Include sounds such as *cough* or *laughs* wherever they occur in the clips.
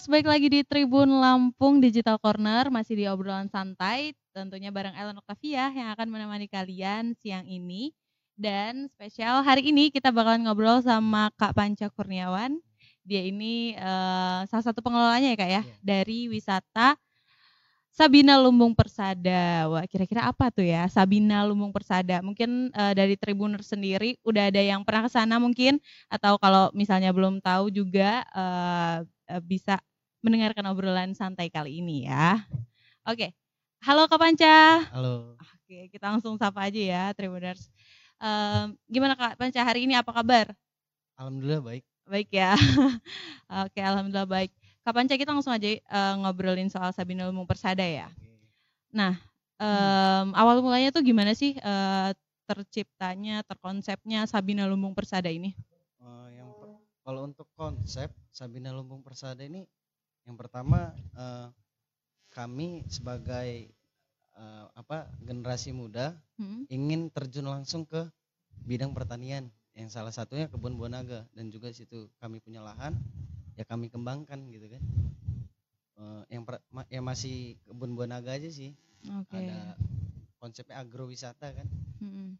Tribuners, baik lagi di Tribun Lampung Digital Corner, masih di obrolan santai, tentunya bareng Ellen Octavia yang akan menemani kalian siang ini. Dan spesial hari ini kita bakalan ngobrol sama Kak Panca Kurniawan. Dia ini uh, salah satu pengelolanya ya Kak ya, yeah. dari wisata Sabina Lumbung Persada. Wah, kira-kira apa tuh ya Sabina Lumbung Persada? Mungkin uh, dari Tribuners sendiri udah ada yang pernah ke sana mungkin atau kalau misalnya belum tahu juga uh, bisa mendengarkan obrolan santai kali ini ya. Oke, halo Kak Panca. Halo. Oke, kita langsung sapa aja ya Tribuners. Um, gimana Kak Panca hari ini apa kabar? Alhamdulillah baik. Baik ya. *laughs* Oke, alhamdulillah baik. Kak Panca kita langsung aja uh, ngobrolin soal Sabina Lumung Persada ya. Nah, um, awal mulanya tuh gimana sih uh, terciptanya, terkonsepnya Sabina Lumbung Persada ini? Kalau untuk konsep Sabina Lumbung Persada ini yang pertama uh, kami sebagai uh, apa generasi muda hmm. ingin terjun langsung ke bidang pertanian yang salah satunya kebun buah naga dan juga situ kami punya lahan ya kami kembangkan gitu kan uh, yang per, ma, ya masih kebun buah naga aja sih okay. ada konsepnya agrowisata kan hmm.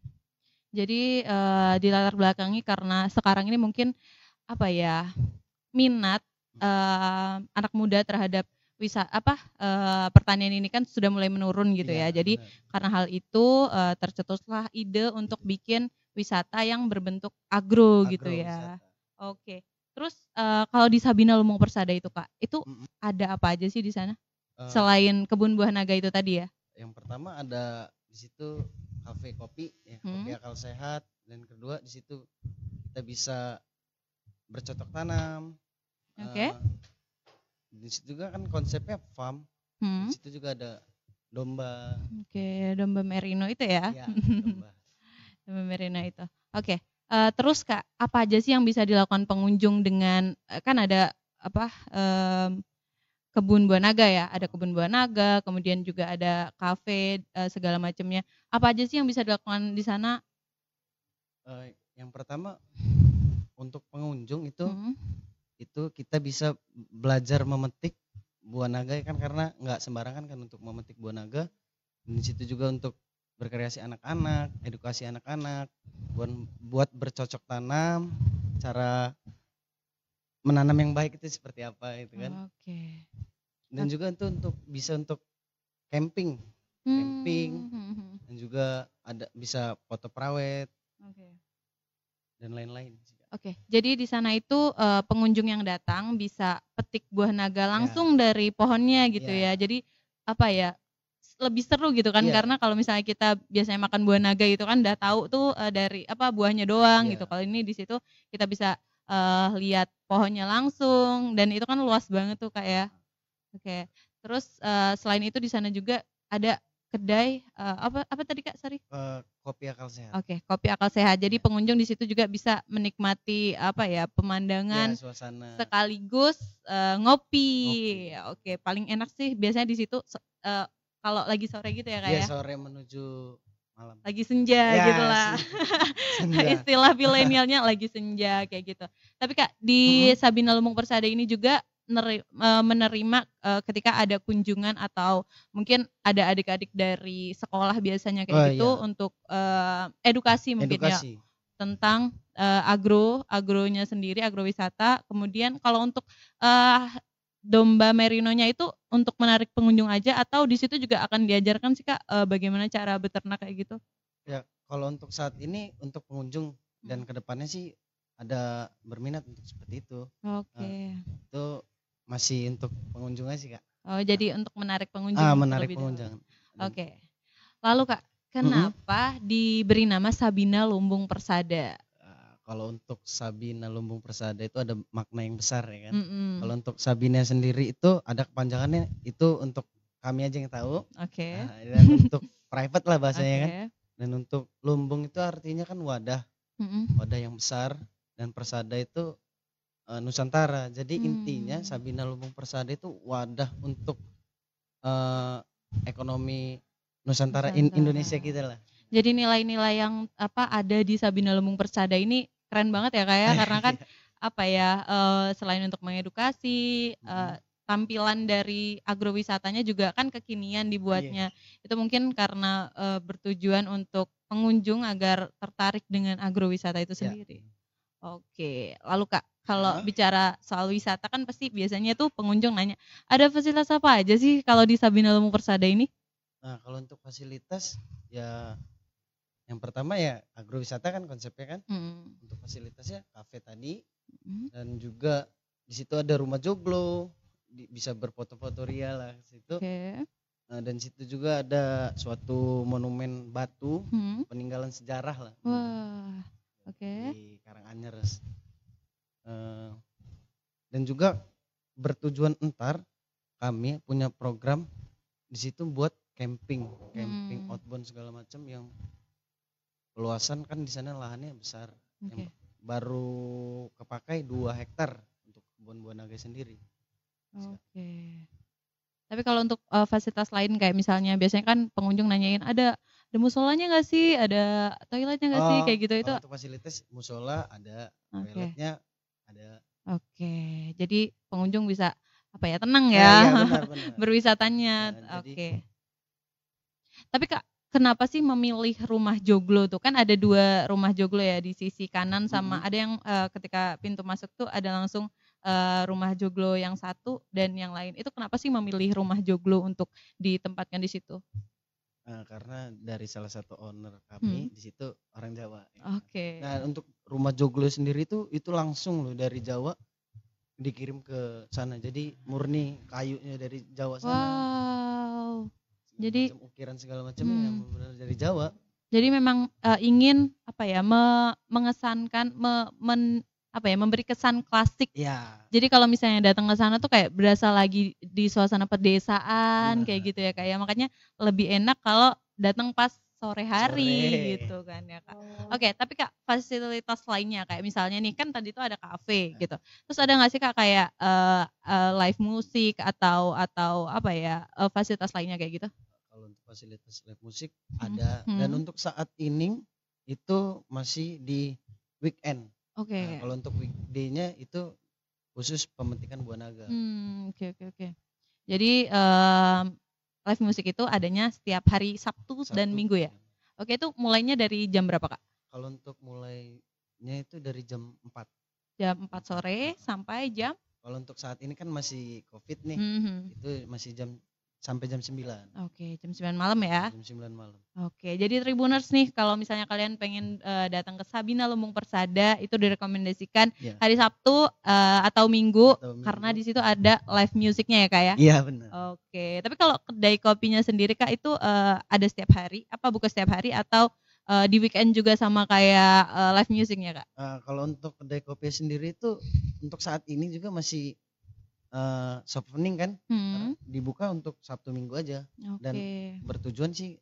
jadi uh, di latar belakangi karena sekarang ini mungkin apa ya minat uh, anak muda terhadap wisata apa uh, pertanian ini kan sudah mulai menurun gitu ya. ya. Jadi benar. karena hal itu uh, tercetuslah ide untuk bikin wisata yang berbentuk agro, agro gitu ya. Wisata. Oke. Terus uh, kalau di Sabina Lumbung Persada itu Kak, itu mm -hmm. ada apa aja sih di sana? Uh, Selain kebun buah naga itu tadi ya? Yang pertama ada di situ kafe kopi ya, hmm. kopi akal sehat dan kedua di situ kita bisa bercocok tanam. Oke. Okay. Uh, di situ juga kan konsepnya farm. Hmm. Di situ juga ada domba. Oke, okay, domba merino itu ya. Iya, domba. *laughs* domba merino itu. Oke. Okay. Uh, eh, terus Kak, apa aja sih yang bisa dilakukan pengunjung dengan eh, kan ada apa um, kebun buah naga ya, ada kebun buah naga, kemudian juga ada kafe uh, segala macamnya. Apa aja sih yang bisa dilakukan di sana? Uh, yang pertama untuk pengunjung itu hmm. Itu kita bisa belajar memetik buah naga ya kan karena nggak sembarangan kan untuk memetik buah naga di situ juga untuk berkreasi anak-anak edukasi anak-anak buat buat bercocok tanam cara menanam yang baik itu seperti apa itu kan oke okay. dan juga itu untuk bisa untuk camping hmm. camping hmm. dan juga ada bisa foto prawet okay. dan lain-lain Oke, jadi di sana itu uh, pengunjung yang datang bisa petik buah naga ya. langsung ya. dari pohonnya gitu ya. ya. Jadi apa ya? lebih seru gitu kan ya. karena kalau misalnya kita biasanya makan buah naga itu kan udah tahu tuh uh, dari apa buahnya doang ya. gitu. Kalau ini di situ kita bisa uh, lihat pohonnya langsung dan itu kan luas banget tuh Kak ya. Oke. Terus uh, selain itu di sana juga ada kedai uh, apa apa tadi kak? Sorry. Uh, kopi akal sehat. Oke okay, kopi akal sehat. Jadi pengunjung di situ juga bisa menikmati apa ya pemandangan ya, suasana. sekaligus uh, ngopi, oke okay, paling enak sih biasanya di situ uh, kalau lagi sore gitu ya kak ya, ya? sore menuju malam. Lagi senja ya, gitu lah. *laughs* istilah milenialnya lagi senja kayak gitu. Tapi kak di hmm. Sabina Lumbung Persada ini juga menerima uh, ketika ada kunjungan atau mungkin ada adik-adik dari sekolah biasanya kayak oh, gitu iya. untuk uh, edukasi mungkin ya edukasi. ya tentang uh, agro agronya sendiri agrowisata kemudian kalau untuk uh, domba merinonya itu untuk menarik pengunjung aja atau di situ juga akan diajarkan sih kak uh, bagaimana cara beternak kayak gitu ya kalau untuk saat ini untuk pengunjung dan hmm. ke depannya sih ada berminat untuk seperti itu. Oke. Okay. Uh, itu masih untuk pengunjung aja sih kak. Oh jadi untuk menarik pengunjung. Ah menarik pengunjung. Oke. Okay. Lalu kak, kenapa mm-hmm. diberi nama Sabina Lumbung Persada? Uh, kalau untuk Sabina Lumbung Persada itu ada makna yang besar ya kan. Mm-hmm. Kalau untuk Sabina sendiri itu ada kepanjangannya itu untuk kami aja yang tahu. Oke. Okay. Nah, dan *laughs* untuk private lah bahasanya okay. kan. Dan untuk lumbung itu artinya kan wadah. Mm-hmm. Wadah yang besar dan persada itu uh, Nusantara. Jadi hmm. intinya Sabina Lumbung Persada itu wadah untuk uh, ekonomi Nusantara, Nusantara. In Indonesia kita lah. Jadi nilai-nilai yang apa ada di Sabina Lumbung Persada ini keren banget ya kayak ya. *laughs* karena kan apa ya uh, selain untuk mengedukasi uh, tampilan dari agrowisatanya juga kan kekinian dibuatnya. Yeah. Itu mungkin karena uh, bertujuan untuk pengunjung agar tertarik dengan agrowisata itu iya. sendiri. Yeah. Oke, lalu Kak, kalau huh? bicara soal wisata kan pasti biasanya tuh pengunjung nanya, ada fasilitas apa aja sih kalau di Sabina Lumbung Persada ini? Nah, kalau untuk fasilitas ya yang pertama ya agrowisata kan konsepnya kan. Hmm. Untuk fasilitasnya kafe tadi hmm. dan juga di situ ada rumah joglo, di, bisa berfoto-foto ria lah situ. Okay. Nah, dan situ juga ada suatu monumen batu hmm. peninggalan sejarah lah. Wah. Okay. Di Karanganyar. Uh, dan juga bertujuan entar kami punya program di situ buat camping, camping hmm. outbound segala macam yang luasan kan di sana lahannya besar. Okay. Yang baru kepakai dua hektar untuk kebun buah naga sendiri. Oke. Okay. Tapi kalau untuk uh, fasilitas lain kayak misalnya biasanya kan pengunjung nanyain ada ada musolanya nggak sih, ada toiletnya nggak oh, sih kayak gitu itu. Untuk fasilitas musola ada, okay. toiletnya ada. Oke, okay. jadi pengunjung bisa apa ya tenang ya, ya, ya *laughs* benar, benar. berwisatanya. Nah, Oke. Okay. Tapi kak kenapa sih memilih rumah joglo tuh kan ada dua rumah joglo ya di sisi kanan sama hmm. ada yang uh, ketika pintu masuk tuh ada langsung uh, rumah joglo yang satu dan yang lain. Itu kenapa sih memilih rumah joglo untuk ditempatkan di situ? Nah, karena dari salah satu owner kami hmm. di situ orang Jawa. Ya. Oke. Okay. Nah, untuk rumah joglo sendiri itu itu langsung loh dari Jawa dikirim ke sana. Jadi murni kayunya dari Jawa sana. Wow. Jadi ukiran segala macam hmm. yang benar dari Jawa. Jadi memang uh, ingin apa ya me, mengesankan me, men, apa ya memberi kesan klasik. Ya. Jadi kalau misalnya datang ke sana tuh kayak berasa lagi di suasana pedesaan ya. kayak gitu ya kayak makanya lebih enak kalau datang pas sore hari sore. gitu kan ya kak. Oh. Oke tapi kak fasilitas lainnya kayak misalnya nih kan tadi tuh ada kafe ya. gitu. Terus ada nggak sih kak kayak uh, uh, live musik atau atau apa ya uh, fasilitas lainnya kayak gitu? Kalau untuk fasilitas live musik hmm. ada hmm. dan untuk saat ini itu masih di weekend Oke. Okay. Nah, kalau untuk weekday-nya itu khusus pemetikan buah naga. Hmm, oke okay, oke okay, oke. Okay. Jadi um, live musik itu adanya setiap hari Sabtu, Sabtu dan Minggu ya. Oke, itu mulainya dari jam berapa, Kak? Kalau untuk mulainya itu dari jam 4. Jam 4 sore sampai jam Kalau untuk saat ini kan masih Covid nih. Mm -hmm. Itu masih jam sampai jam 9. Oke, jam 9 malam ya. Jam 9 malam. Oke, jadi Tribuners nih kalau misalnya kalian pengen uh, datang ke Sabina Lumbung Persada itu direkomendasikan yeah. hari Sabtu uh, atau, Minggu, atau Minggu karena di situ ada live musiknya ya Kak ya. Iya benar. Oke, tapi kalau kedai kopinya sendiri Kak itu uh, ada setiap hari apa buka setiap hari atau uh, di weekend juga sama kayak uh, live musiknya Kak? Uh, kalau untuk kedai kopi sendiri itu untuk saat ini juga masih uh, softening kan hmm. dibuka untuk Sabtu Minggu aja okay. dan bertujuan sih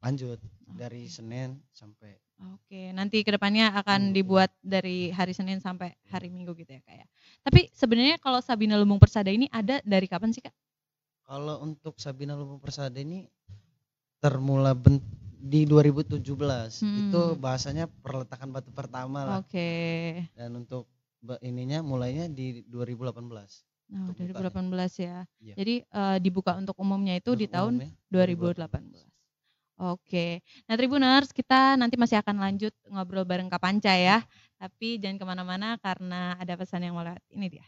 lanjut okay. dari Senin sampai Oke, nanti ke depannya akan hmm. dibuat dari hari Senin sampai hari Minggu gitu ya kak ya. Tapi sebenarnya kalau Sabina Lumbung Persada ini ada dari kapan sih kak? Kalau untuk Sabina Lumbung Persada ini termula ben di 2017 hmm. itu bahasanya perletakan batu pertama lah. Oke. Okay. Dan untuk ininya mulainya di 2018. Oh, 2018 ya. ya. Jadi uh, dibuka untuk umumnya itu untuk di tahun umumnya, 2018. Oke, nah Tribuners kita nanti masih akan lanjut ngobrol bareng Kapanca ya. Tapi jangan ke mana-mana karena ada pesan yang mau lewat. Ini dia.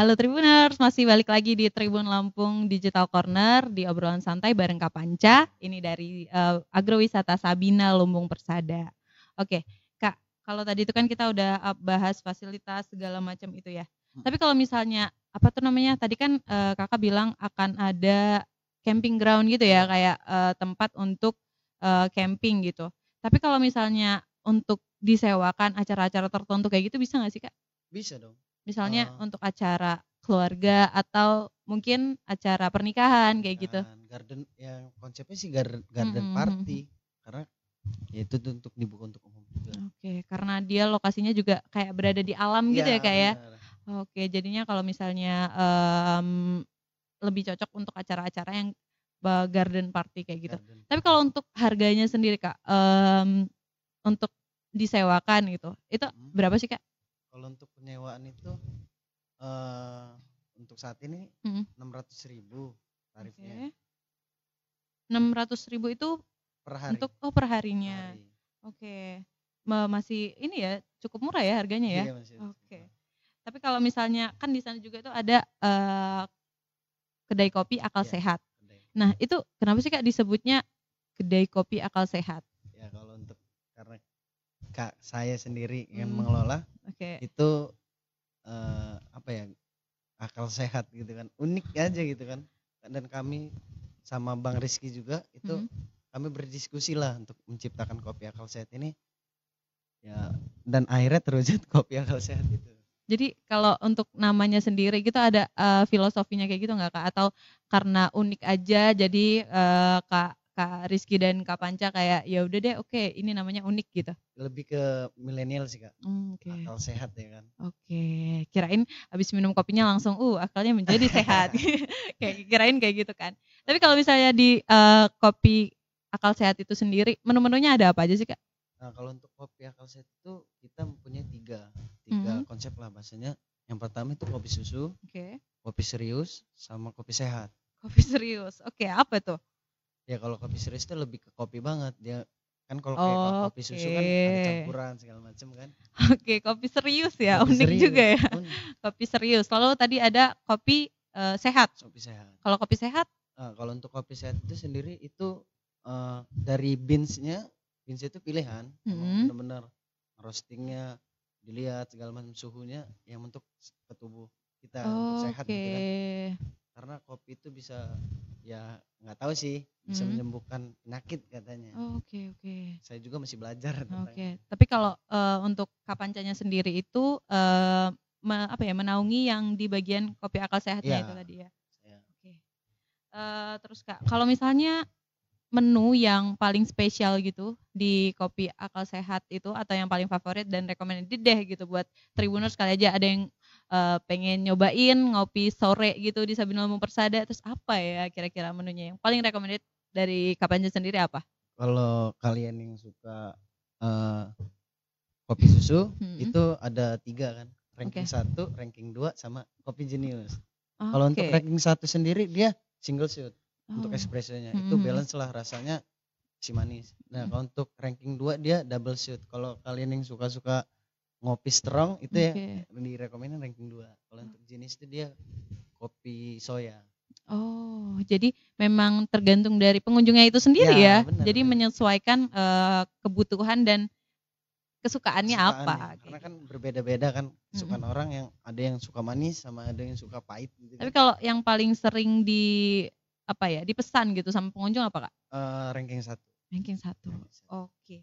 Halo Tribuners, masih balik lagi di Tribun Lampung Digital Corner di obrolan santai bareng Kapanca. Ini dari uh, Agrowisata Sabina Lumbung Persada. Oke, Kak, kalau tadi itu kan kita udah bahas fasilitas segala macam itu ya. Hmm. Tapi kalau misalnya apa tuh namanya? Tadi kan uh, Kakak bilang akan ada camping ground gitu ya, kayak uh, tempat untuk uh, camping gitu. Tapi kalau misalnya untuk disewakan acara-acara tertentu kayak gitu bisa nggak sih Kak? Bisa dong Misalnya uh, untuk acara keluarga atau mungkin acara pernikahan kayak gitu. Garden yang konsepnya sih garden, garden hmm, party karena ya itu untuk dibuka untuk umum juga. Oke, karena dia lokasinya juga kayak berada di alam gitu ya, ya kayak. Ya? Oke, jadinya kalau misalnya um, lebih cocok untuk acara-acara yang garden party kayak gitu. Garden. Tapi kalau untuk harganya sendiri kak, um, untuk disewakan gitu, itu hmm. berapa sih kak? Kalau untuk penyewaan itu uh, untuk saat ini enam ratus ribu tarifnya. Enam ratus ribu itu per hari. Untuk oh per harinya. Oke. Okay. Masih ini ya cukup murah ya harganya ya. Iya, Oke. Okay. Tapi kalau misalnya kan di sana juga itu ada uh, kedai kopi akal iya, sehat. Kedai. Nah itu kenapa sih kak disebutnya kedai kopi akal sehat? Ya kalau untuk karena kak saya sendiri yang hmm. mengelola okay. itu uh, apa ya akal sehat gitu kan unik aja gitu kan dan kami sama bang Rizky juga itu hmm. kami berdiskusi lah untuk menciptakan kopi akal sehat ini ya dan akhirnya terwujud *laughs* kopi akal sehat itu jadi kalau untuk namanya sendiri gitu ada uh, filosofinya kayak gitu nggak kak atau karena unik aja jadi uh, kak Kak Rizky dan Kak Panca kayak ya udah deh oke okay, ini namanya unik gitu. Lebih ke milenial sih Kak. Mm, okay. Akal sehat ya kan. Oke, okay. kirain habis minum kopinya langsung uh akalnya menjadi *laughs* sehat. *laughs* kayak kirain kayak gitu kan. Tapi kalau misalnya di uh, kopi akal sehat itu sendiri menu-menunya ada apa aja sih Kak? Nah, kalau untuk kopi akal sehat itu kita mempunyai tiga tiga mm -hmm. konsep lah bahasanya. Yang pertama itu kopi susu, okay. kopi serius, sama kopi sehat. Kopi serius, oke okay, apa tuh? Ya kalau kopi serius itu lebih ke kopi banget. Dia kan kalau kayak oh, kopi susu kan ada campuran segala macam kan. Oke okay, kopi serius ya kopi unik serius, juga ya. unik. kopi serius. Lalu tadi ada kopi uh, sehat? Kopi sehat. Kalau kopi sehat? Uh, kalau untuk kopi sehat itu sendiri itu uh, dari beansnya beans itu pilihan. Hmm. benar-benar roastingnya dilihat segala macam suhunya yang untuk ke tubuh kita oh, untuk sehat okay. gitu kan. Karena kopi itu bisa ya nggak tahu sih bisa hmm. menyembuhkan penyakit katanya. Oke oh, oke. Okay, okay. Saya juga masih belajar. Oke. Okay. Tapi kalau uh, untuk kapancanya sendiri itu uh, me, apa ya menaungi yang di bagian kopi akal sehatnya ya. itu tadi ya. ya. Oke. Okay. Uh, eh, terus kak, kalau misalnya menu yang paling spesial gitu di kopi akal sehat itu atau yang paling favorit dan recommended deh gitu buat tribuners kali aja ada yang uh, pengen nyobain ngopi sore gitu di Lumbung Persada terus apa ya kira-kira menunya yang paling recommended dari Kapanja sendiri apa? Kalau kalian yang suka uh, kopi susu hmm. itu ada tiga kan ranking okay. satu, ranking dua sama kopi jenius. Okay. Kalau untuk ranking satu sendiri dia single shoot untuk oh. espressonya hmm. itu balance lah rasanya si manis. Nah, hmm. kalau untuk ranking 2 dia double shoot. Kalau kalian yang suka-suka ngopi strong itu okay. ya direkomendasi ranking 2. Kalau untuk jenis itu dia kopi soya. Oh, jadi memang tergantung dari pengunjungnya itu sendiri ya. ya? Benar, jadi benar. menyesuaikan uh, kebutuhan dan kesukaannya, kesukaannya apa. Karena kan berbeda-beda kan kesukaan hmm. orang yang ada yang suka manis sama ada yang suka pahit gitu. Tapi kan. kalau yang paling sering di apa ya dipesan gitu sama pengunjung apa kak? Uh, ranking satu. Ranking satu. Oke. Okay.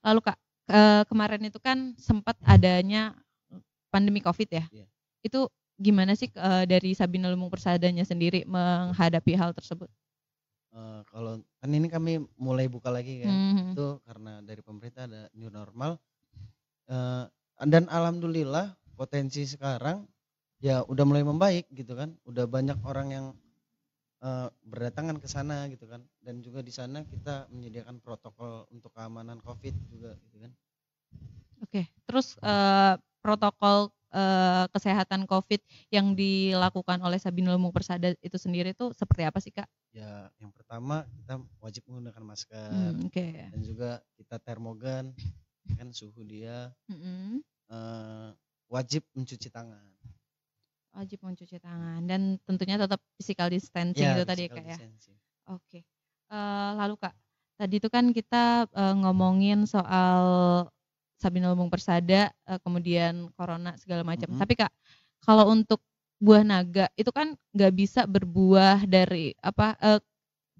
Lalu kak ke kemarin itu kan sempat adanya pandemi covid ya. Yeah. Itu gimana sih uh, dari Sabina Lumung Persadanya sendiri menghadapi hal tersebut? Uh, kalau kan ini kami mulai buka lagi kan, mm -hmm. itu karena dari pemerintah ada new normal. Uh, dan alhamdulillah potensi sekarang ya udah mulai membaik gitu kan, udah banyak orang yang uh, berdatangan ke sana gitu kan. Dan juga di sana kita menyediakan protokol untuk keamanan covid juga gitu kan. Oke terus uh, protokol uh, kesehatan covid yang dilakukan oleh Sabina Lumung Persada itu sendiri itu seperti apa sih kak? Ya yang pertama kita wajib menggunakan masker. Hmm, okay. dan juga kita termogan kan suhu dia mm -hmm. uh, wajib mencuci tangan Wajib mencuci tangan dan tentunya tetap physical distancing Ya, itu tadi ya, Kak ya. Oke. Eh, lalu Kak, tadi itu kan kita eh, ngomongin soal Sabina Lumbung Persada, eh, kemudian corona segala macam. Mhm. Tapi Kak, kalau untuk buah naga itu kan nggak bisa berbuah dari apa eh,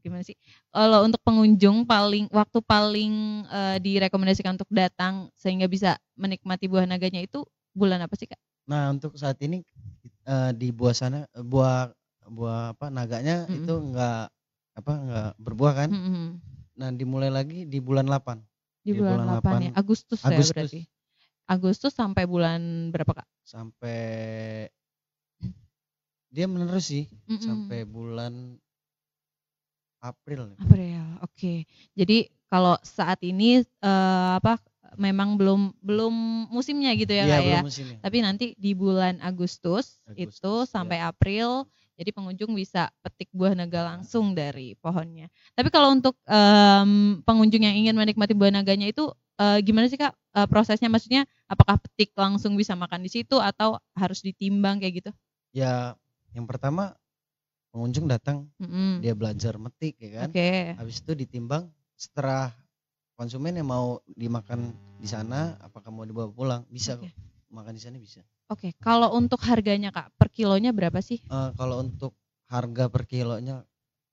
gimana sih? Kalau untuk pengunjung paling waktu paling eh, direkomendasikan untuk datang sehingga bisa menikmati buah naganya itu bulan apa sih Kak? Nah, untuk saat ini eh, di buah sana eh, buah buah apa naganya Mm-mm. itu enggak apa enggak berbuah kan. Mm-mm. Nah, dimulai lagi di bulan 8. Di Di bulan, bulan 8 ya, 8 Agustus, ya Agustus. berarti. Agustus sampai bulan berapa Kak? sampai dia menerus sih Mm-mm. sampai bulan April. April, oke. Jadi kalau saat ini eh, apa memang belum belum musimnya gitu ya Iya, kak ya. musimnya. Tapi nanti di bulan Agustus, Agustus, itu iya. sampai April, jadi pengunjung bisa petik buah naga langsung dari pohonnya. Tapi kalau untuk em, pengunjung yang ingin menikmati buah naganya itu eh, gimana sih kak Eh, prosesnya? Maksudnya apakah petik langsung bisa makan di situ atau harus ditimbang kayak gitu? Ya, yang pertama pengunjung datang, Mm-mm. dia belajar metik ya kan. Oke. Habis itu ditimbang setelah konsumen yang mau dimakan di sana apakah mau dibawa pulang bisa kok. makan di sana bisa. Oke, kalau untuk harganya kak, per kilonya berapa sih? Eh, kalau untuk harga per kilonya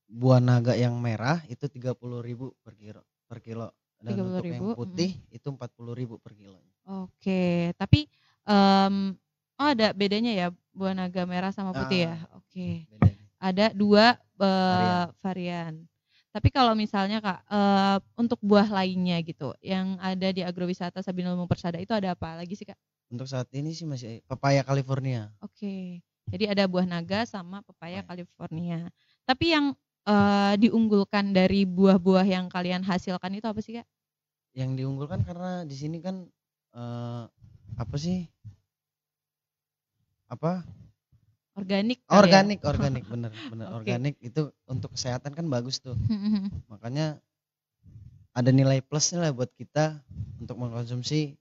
buah naga yang merah itu 30.000 per kilo per kilo dan untuk 30.000, yang putih itu 40.000 per kilonya. Oke, tapi em, oh ada bedanya ya buah naga merah sama putih ya? Ah. Oke, Bedanya. ada dua eh, Varian. varian. Tapi kalau misalnya kak eh, untuk buah lainnya gitu, yang ada di agrowisata Lumbung Persada itu ada apa lagi sih kak? Untuk saat ini sih masih pepaya California. Oke, jadi ada buah naga sama pepaya. California. Tapi yang eh, diunggulkan dari buah-buah yang kalian hasilkan itu apa sih kak? Yang diunggulkan karena di sini kan eh, apa sih? Apa? Organik. kali ya? Organik, organik *laughs* bener, bener Oke. organik itu untuk kesehatan kan bagus tuh. Makanya ada nilai plusnya lah buat kita untuk mengkonsumsi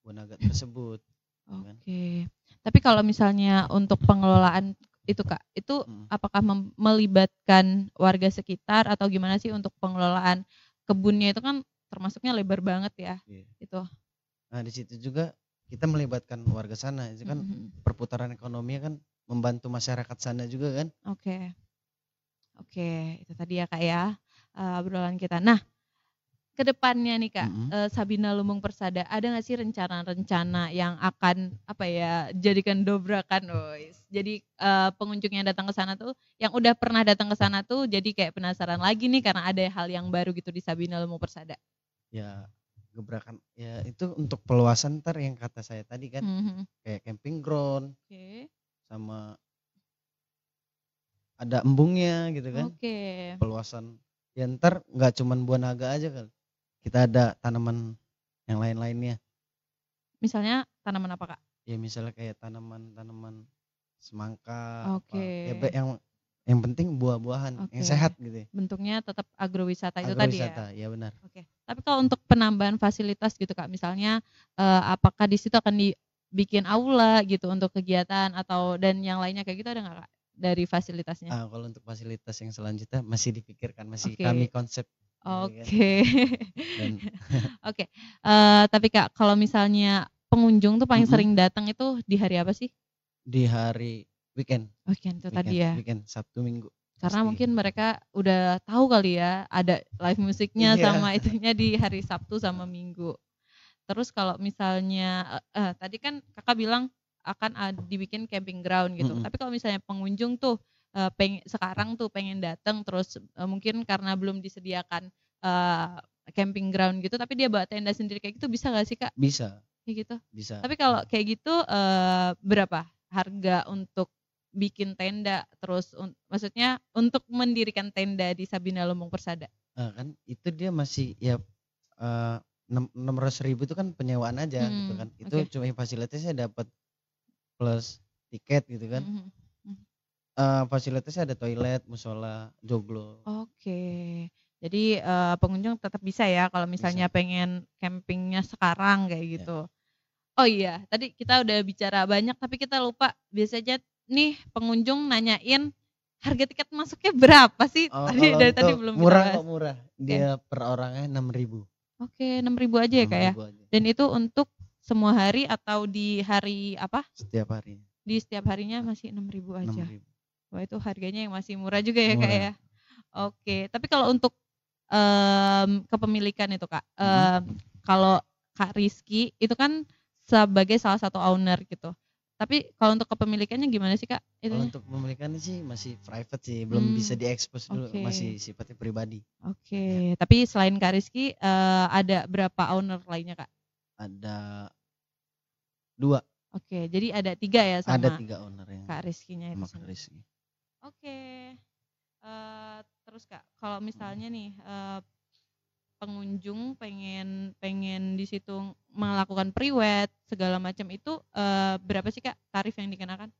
buah naga tersebut. kan? Oke. Tapi kalau misalnya untuk pengelolaan itu kak, itu Mm. apakah melibatkan warga sekitar atau gimana sih untuk pengelolaan kebunnya itu kan termasuknya lebar banget ya Iya. itu. Nah di situ juga kita melibatkan warga sana. Itu kan Mhm. perputaran ekonomi kan membantu masyarakat sana juga kan. Oke. Oke, itu tadi ya kak ya eh, obrolan kita. Nah, ke depannya nih kak, Mhm. eh, Sabina Lumbung Persada ada nggak sih rencana-rencana yang akan apa ya jadikan dobrakan, guys? Jadi eh, pengunjung yang datang ke sana tuh, yang udah pernah datang ke sana tuh, jadi kayak penasaran lagi nih karena ada hal yang baru gitu di Sabina Lumbung Persada. Ya gebrakan ya itu untuk peluasan ntar yang kata saya tadi kan Mhm. kayak camping ground Oke. Sama ada embungnya gitu kan Oke. peluasan ya ntar nggak cuman buah naga aja kan kita ada tanaman yang lain-lainnya Misalnya tanaman apa kak? ya misalnya kayak tanaman-tanaman semangka apa. Oke. ya be- yang yang penting buah-buahan yang Oke. sehat gitu ya. Bentuknya tetap agrowisata itu tadi ya. Agrowisata, ya benar Oke. Tapi kalau untuk penambahan fasilitas gitu kak, misalnya eh, apakah di situ akan dibikin aula gitu untuk kegiatan atau dan yang lainnya kayak gitu ada nggak kak dari fasilitasnya? ah kalau untuk fasilitas yang selanjutnya masih dipikirkan masih Oke. kami konsep Oke. dan *laughs* Oke. Eh, tapi kak, kalau misalnya pengunjung tuh paling Mhm. sering datang itu di hari apa sih? di hari weekend Weekend itu weekend, tadi ya. weekend Sabtu Minggu Karena pasti. mungkin mereka udah tahu kali ya ada live musiknya Iya. sama itunya di hari Sabtu sama Minggu. Terus kalau misalnya eh, eh, tadi kan kakak bilang akan ada dibikin camping ground gitu. Mm-mm. Tapi kalau misalnya pengunjung tuh eh, peng sekarang tuh pengen datang terus eh, mungkin karena belum disediakan eh, camping ground gitu, tapi dia bawa tenda sendiri kayak gitu bisa gak sih kak? bisa Kayak gitu. bisa Tapi kalau kayak gitu eh, berapa harga untuk bikin tenda terus un- maksudnya untuk mendirikan tenda di Sabina Lumbung Persada? Ah, kan itu dia masih ya eh, enam ratus ribu itu kan penyewaan aja gitu Hmm, kan itu oke. cuma fasilitasnya dapat plus tiket gitu kan Mhm. Eh, fasilitasnya ada toilet musola joglo Oke. Jadi eh, pengunjung tetap bisa ya kalau misalnya pengen campingnya sekarang kayak Ya. gitu. Oh iya, tadi kita udah bicara banyak tapi kita lupa biasanya nih pengunjung nanyain harga tiket masuknya berapa sih? Oh, tadi dari tadi belum murah kok murah. Dia per orangnya enam ribu. Oke, enam ribu aja ya kak ya. 6.000 aja. Dan itu untuk semua hari atau di hari apa? Setiap hari. Di setiap harinya masih enam ribu Enam aja. ribu. Wah itu harganya yang masih murah juga ya kak ya. Oke, tapi kalau untuk em, kepemilikan itu kak, Hmm. em, kalau kak Rizky itu kan sebagai salah satu owner gitu. Tapi kalau untuk kepemilikannya gimana sih kak? Kalau Itunya? untuk pemilikannya sih masih private sih, belum Hmm, bisa diekspos dulu, masih sifatnya pribadi. Oke, tapi selain kak Rizky eh, ada berapa owner lainnya kak? Ada dua, Oke, jadi ada tiga ya sama ada tiga owner yang kak Rizky-nya itu sendiri. Chris. Oke. Eh, terus Kak, kalau misalnya nih eh, pengunjung pengen pengen di situ melakukan priwet segala macam itu eh, berapa sih Kak tarif yang dikenakan?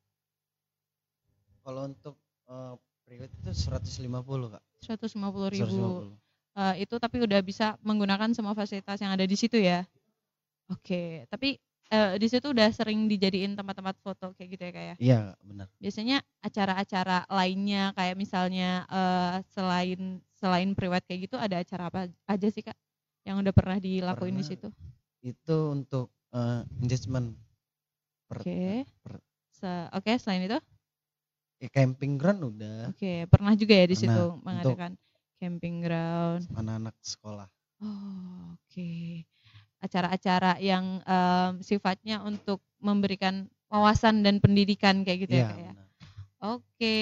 Kalau untuk eh, private itu 150 kak. 150.000 ribu. 150. Eh, itu tapi udah bisa menggunakan semua fasilitas yang ada di situ ya. Oke, tapi eh, di situ udah sering dijadiin tempat-tempat foto kayak gitu ya Kak ya? Iya benar. biasanya acara-acara lainnya kayak misalnya eh, selain selain priwet kayak gitu ada acara apa aja sih kak yang udah pernah dilakuin di Pernah. situ? Itu untuk eh, engagement. Per, Oke. per- Se- Oke selain itu, eh, camping ground udah oke pernah juga ya di Pernah. situ mengadakan camping ground. anak-anak sekolah. Oh, oke. Acara-acara yang em, sifatnya untuk memberikan wawasan dan pendidikan kayak gitu ya Iya ya? Oke.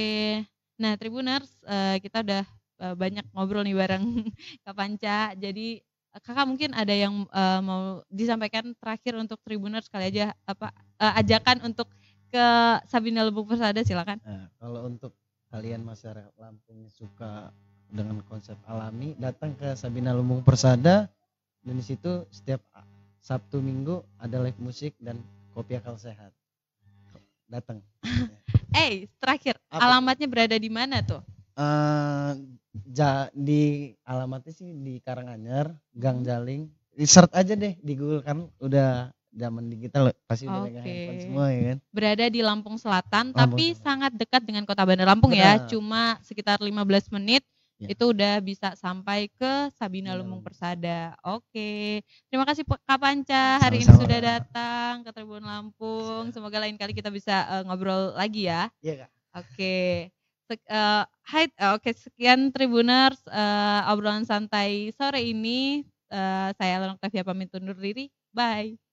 Nah, Tribuners, eh, kita udah eh, banyak ngobrol nih bareng *laughs* Kak Panca. Jadi eh, Kakak mungkin ada yang eh, mau disampaikan terakhir untuk Tribuners kali aja apa eh, ajakan untuk ke Sabina Lubuk Persada silakan. Nah, kalau untuk kalian masyarakat Lampung yang suka dengan konsep alami, datang ke Sabina Lumbung Persada dan di situ setiap Sabtu Minggu ada live musik dan kopi akal sehat. Datang. *laughs* Eh, terakhir Apa? alamatnya berada di mana tuh? Eh, ja, di alamatnya sih di Karanganyar, Gang Jaling. Di search aja deh di Google kan udah zaman digital pasti udah Oke. handphone semua ya kan. Berada di Lampung Selatan, Lampung tapi Selatan. sangat dekat dengan Kota Bandar Lampung ya. Benar. Cuma sekitar 15 menit Ya. itu udah bisa sampai ke Sabina Lumbung Lumbung. Persada. Oke. Terima kasih Kak Panca hari ini Sama-sama. sudah datang ke Tribun Lampung. Semoga lain kali kita bisa eh, ngobrol lagi ya. Iya Kak. Oke. Sek- eh, hai, eh, oke sekian Tribuners eh, obrolan santai sore ini. Eh, saya Lenok Tavia pamit undur diri. Bye.